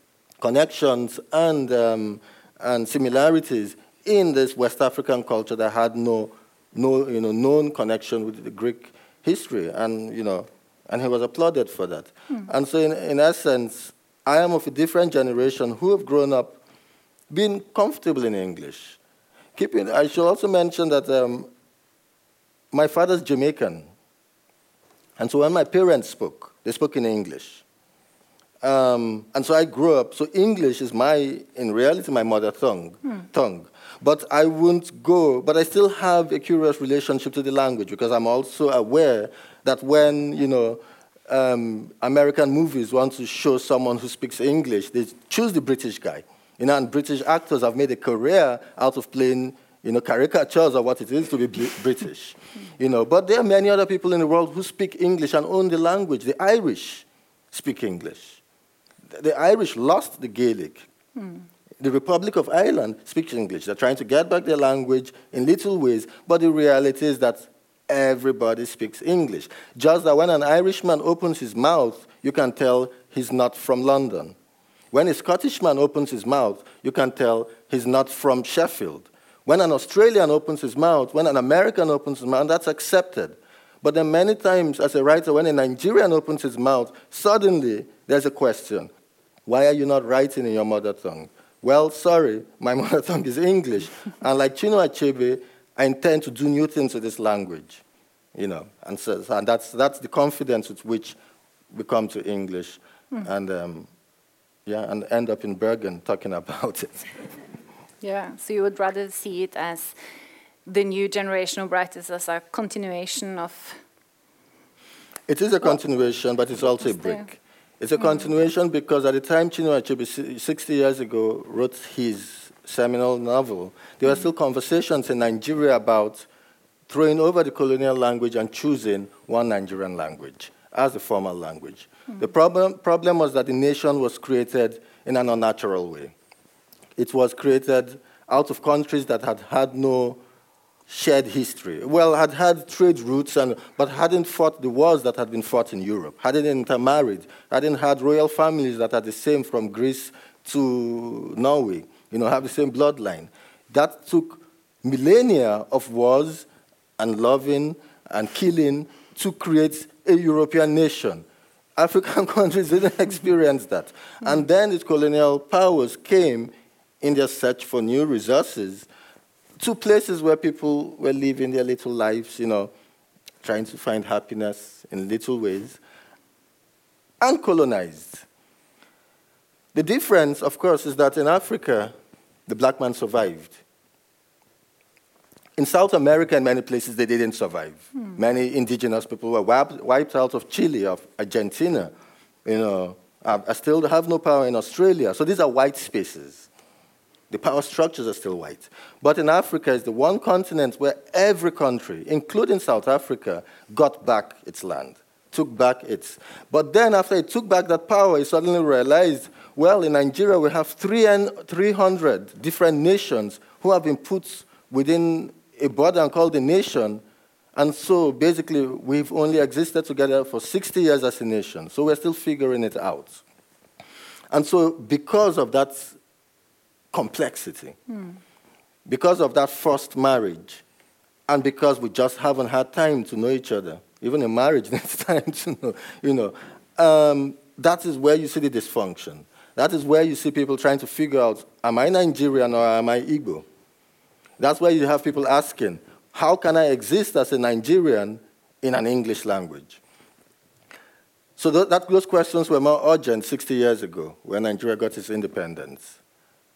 connections and um, and similarities in this West African culture that had no no you know known connection with the Greek history, and you know, and he was applauded for that. Mm. And so, in, in essence, I am of a different generation who have grown up being comfortable in English. Keeping, I should also mention that um, my father's Jamaican. And so when my parents spoke, they spoke in English. Um, and so I grew up, so English is my, in reality, my mother tongue. Hmm. tongue. But I won't go, but I still have a curious relationship to the language because I'm also aware that when, you know, um, American movies want to show someone who speaks English, they choose the British guy. You know, and British actors have made a career out of playing, you know, caricatures of what it is to be British. you know, but there are many other people in the world who speak English and own the language. The Irish speak English. The Irish lost the Gaelic. Mm. The Republic of Ireland speaks English. They're trying to get back their language in little ways, but the reality is that everybody speaks English. Just that when an Irishman opens his mouth, you can tell he's not from London. When a Scottish man opens his mouth, you can tell he's not from Sheffield. When an Australian opens his mouth, when an American opens his mouth, that's accepted. But then many times, as a writer, when a Nigerian opens his mouth, suddenly there's a question. Why are you not writing in your mother tongue? Well, sorry, my mother tongue is English. and like Chinua Achebe, I intend to do new things with this language. You know, and, so, and that's, that's the confidence with which we come to English. Mm. And um, yeah, and end up in Bergen talking about it. yeah, so you would rather see it as the new generation of writers as a continuation of. It is a continuation, but it's also a break. It's a mm. continuation because at the time Chinua Achebe, 60 years ago, wrote his seminal novel, there were mm. still conversations in Nigeria about throwing over the colonial language and choosing one Nigerian language as the formal language. The problem, problem was that the nation was created in an unnatural way. It was created out of countries that had had no shared history. Well, had had trade routes, and, but hadn't fought the wars that had been fought in Europe, hadn't intermarried, hadn't had royal families that are the same from Greece to Norway, you know, have the same bloodline. That took millennia of wars and loving and killing to create a European nation. African countries didn't experience that. And then the colonial powers came in their search for new resources to places where people were living their little lives, you know, trying to find happiness in little ways, and colonized. The difference, of course, is that in Africa, the black man survived. In South America, in many places, they didn't survive. Hmm. Many indigenous people were wiped, wiped, out of Chile, of Argentina. You know, I still have no power in Australia. So these are white spaces. The power structures are still white. But in Africa, it's the one continent where every country, including South Africa, got back its land, took back its. But then, after it took back that power, it suddenly realized well, in Nigeria, we have 300 different nations who have been put within a border and called a nation. And so basically, we've only existed together for 60 years as a nation. So we're still figuring it out. And so, because of that complexity, mm. because of that first marriage, and because we just haven't had time to know each other, even in marriage needs time to know, you know, um, that is where you see the dysfunction. That is where you see people trying to figure out, am I Nigerian or am I Igbo? That's where you have people asking, how can I exist as a Nigerian in an English language? So th- that, those questions were more urgent 60 years ago when Nigeria got its independence.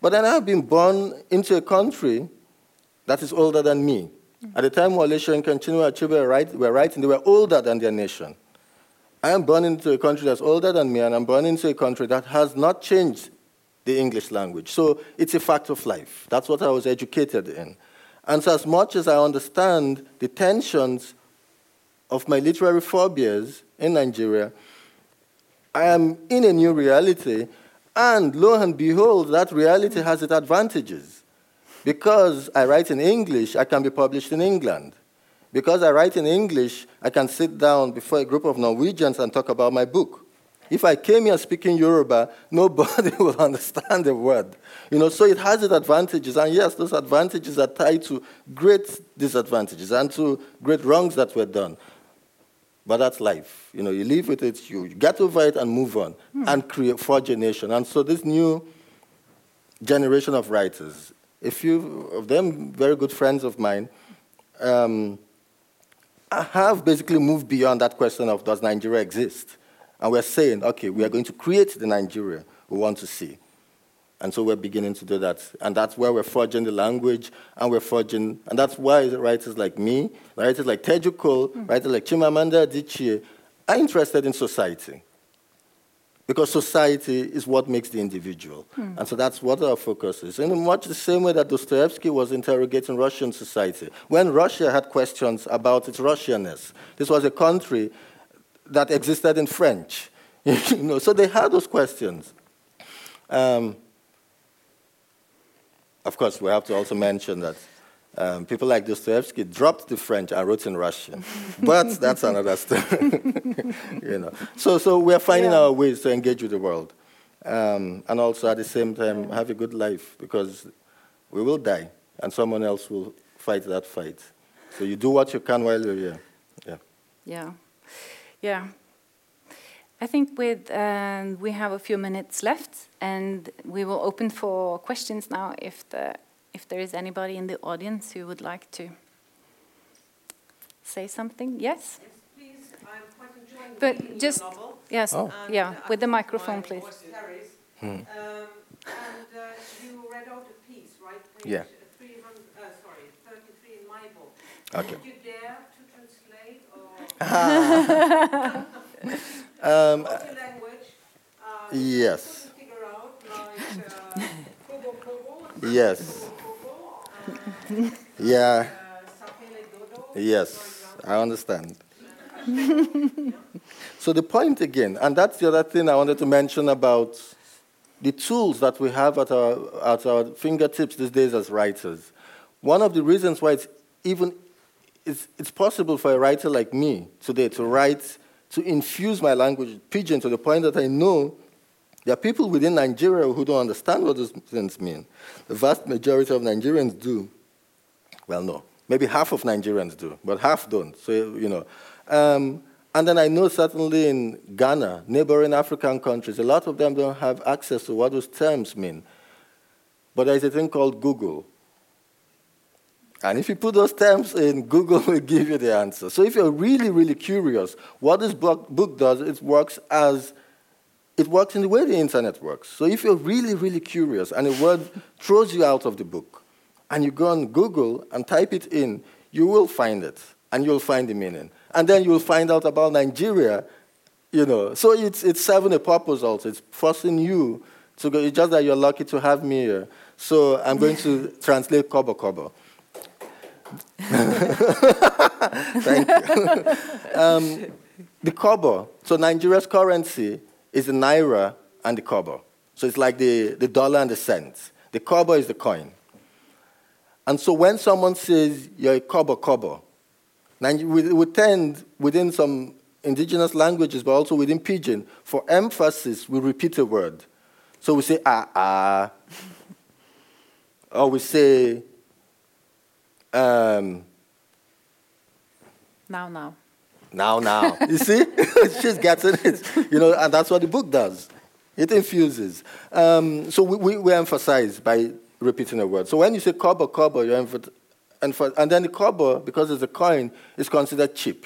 But then I've been born into a country that is older than me. At the time Soyinka and Chinua Achebe were writing, they were older than their nation. I am born into a country that's older than me, and I'm born into a country that has not changed the English language. So it's a fact of life. That's what I was educated in. And so, as much as I understand the tensions of my literary phobias in Nigeria, I am in a new reality, and lo and behold, that reality has its advantages. Because I write in English, I can be published in England. Because I write in English, I can sit down before a group of Norwegians and talk about my book. If I came here speaking Yoruba, nobody will understand a word. You know, so it has its advantages, and yes, those advantages are tied to great disadvantages and to great wrongs that were done. But that's life. You know, you live with it, you get over it and move on hmm. and create forge a nation. And so this new generation of writers, a few of them very good friends of mine, um, have basically moved beyond that question of does Nigeria exist? And we're saying, okay, we are going to create the Nigeria we want to see. And so we're beginning to do that. And that's where we're forging the language, and we're forging, and that's why writers like me, writers like Teju Cole, mm. writers like Chimamanda Adichie are interested in society because society is what makes the individual. Hmm. And so that's what our focus is. In much the same way that Dostoevsky was interrogating Russian society. When Russia had questions about its Russianness, this was a country that existed in French. you know, so they had those questions. Um, of course, we have to also mention that um, people like Dostoevsky dropped the French and wrote in Russian, but that's another story. you know, so so we are finding yeah. our ways to engage with the world, um, and also at the same time have a good life because we will die, and someone else will fight that fight. So you do what you can while you're here. Yeah. Yeah, yeah. I think with um, we have a few minutes left, and we will open for questions now if the if there is anybody in the audience who would like to say something. Yes? yes please. I'm quite enjoying but just, novel. Yes, oh. yeah, with the microphone, please. Hmm. Um, and uh, you read out a piece, right? Page yeah. Uh, sorry, 33 in my book. Okay. Did you dare to translate? Or um, What's your language? Um, yes. Out, like, uh, Kobo Kobo, yes yeah. Yes, I understand. so the point again, and that's the other thing I wanted to mention about the tools that we have at our, at our fingertips these days as writers. One of the reasons why it's even it's, it's possible for a writer like me today to write, to infuse my language pidgin to the point that I know there are people within Nigeria who don't understand what those things mean. The vast majority of Nigerians do. Well, no. Maybe half of Nigerians do, but half don't. So, you know. Um, and then I know certainly in Ghana, neighboring African countries, a lot of them don't have access to what those terms mean. But there's a thing called Google. And if you put those terms in, Google will give you the answer. So if you're really, really curious, what this book, book does, it works as it works in the way the internet works. So if you're really, really curious and a word throws you out of the book, and you go on Google and type it in, you will find it, and you'll find the meaning. And then you'll find out about Nigeria, you know. So it's, it's serving a purpose also. It's forcing you to go. It's just that you're lucky to have me here. So I'm going to translate Kobo Kobo. Thank you. um, the Kobo, so Nigeria's currency is the naira and the kobo. So it's like the, the dollar and the cent. The kobo is the coin. And so when someone says you're a kobo kobo, we, we tend within some indigenous languages, but also within pidgin, for emphasis, we repeat a word. So we say ah ah, or we say um, now now. Now now. you see, she's getting it. You know, and that's what the book does. It infuses. Um, so we, we, we, emphasize by repeating a word. So when you say kobo kobo, you emphasize, and then the kobo, because it's a coin, is considered cheap.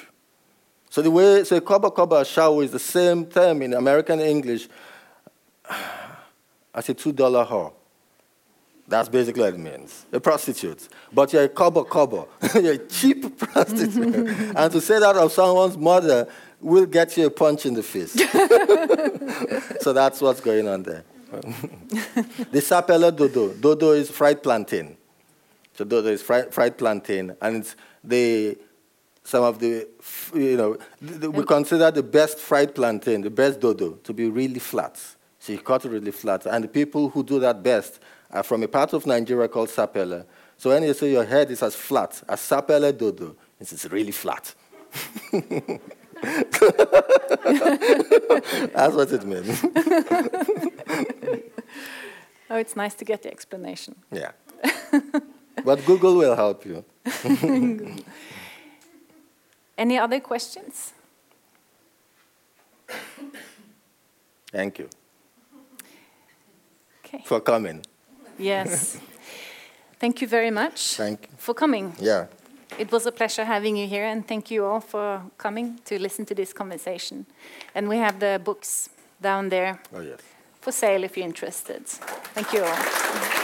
So the way, so kobo kobo ashawo is the same term in American English as a $2 whore. That's basically what it means. A prostitute. But you're a kobo kobo. you're a cheap prostitute. and to say that of someone's mother will get you a punch in the face. so that's what's going on there. the sapele dodo. Dodo is fried plantain. So dodo is fried, fried plantain, and it's the some of the you know the, we consider the best fried plantain, the best dodo, to be really flat. So you cut it really flat, and the people who do that best are from a part of Nigeria called Sapele. So when you say your head is as flat as Sapele dodo, it's really flat. That's what it means. oh, it's nice to get the explanation. Yeah. but Google will help you. Any other questions? Thank you. Okay. For coming. Yes. Thank you very much thank you. for coming. Yeah. It was a pleasure having you here, and thank you all for coming to listen to this conversation. And we have the books down there oh, yes. for sale if you're interested. Thank you all.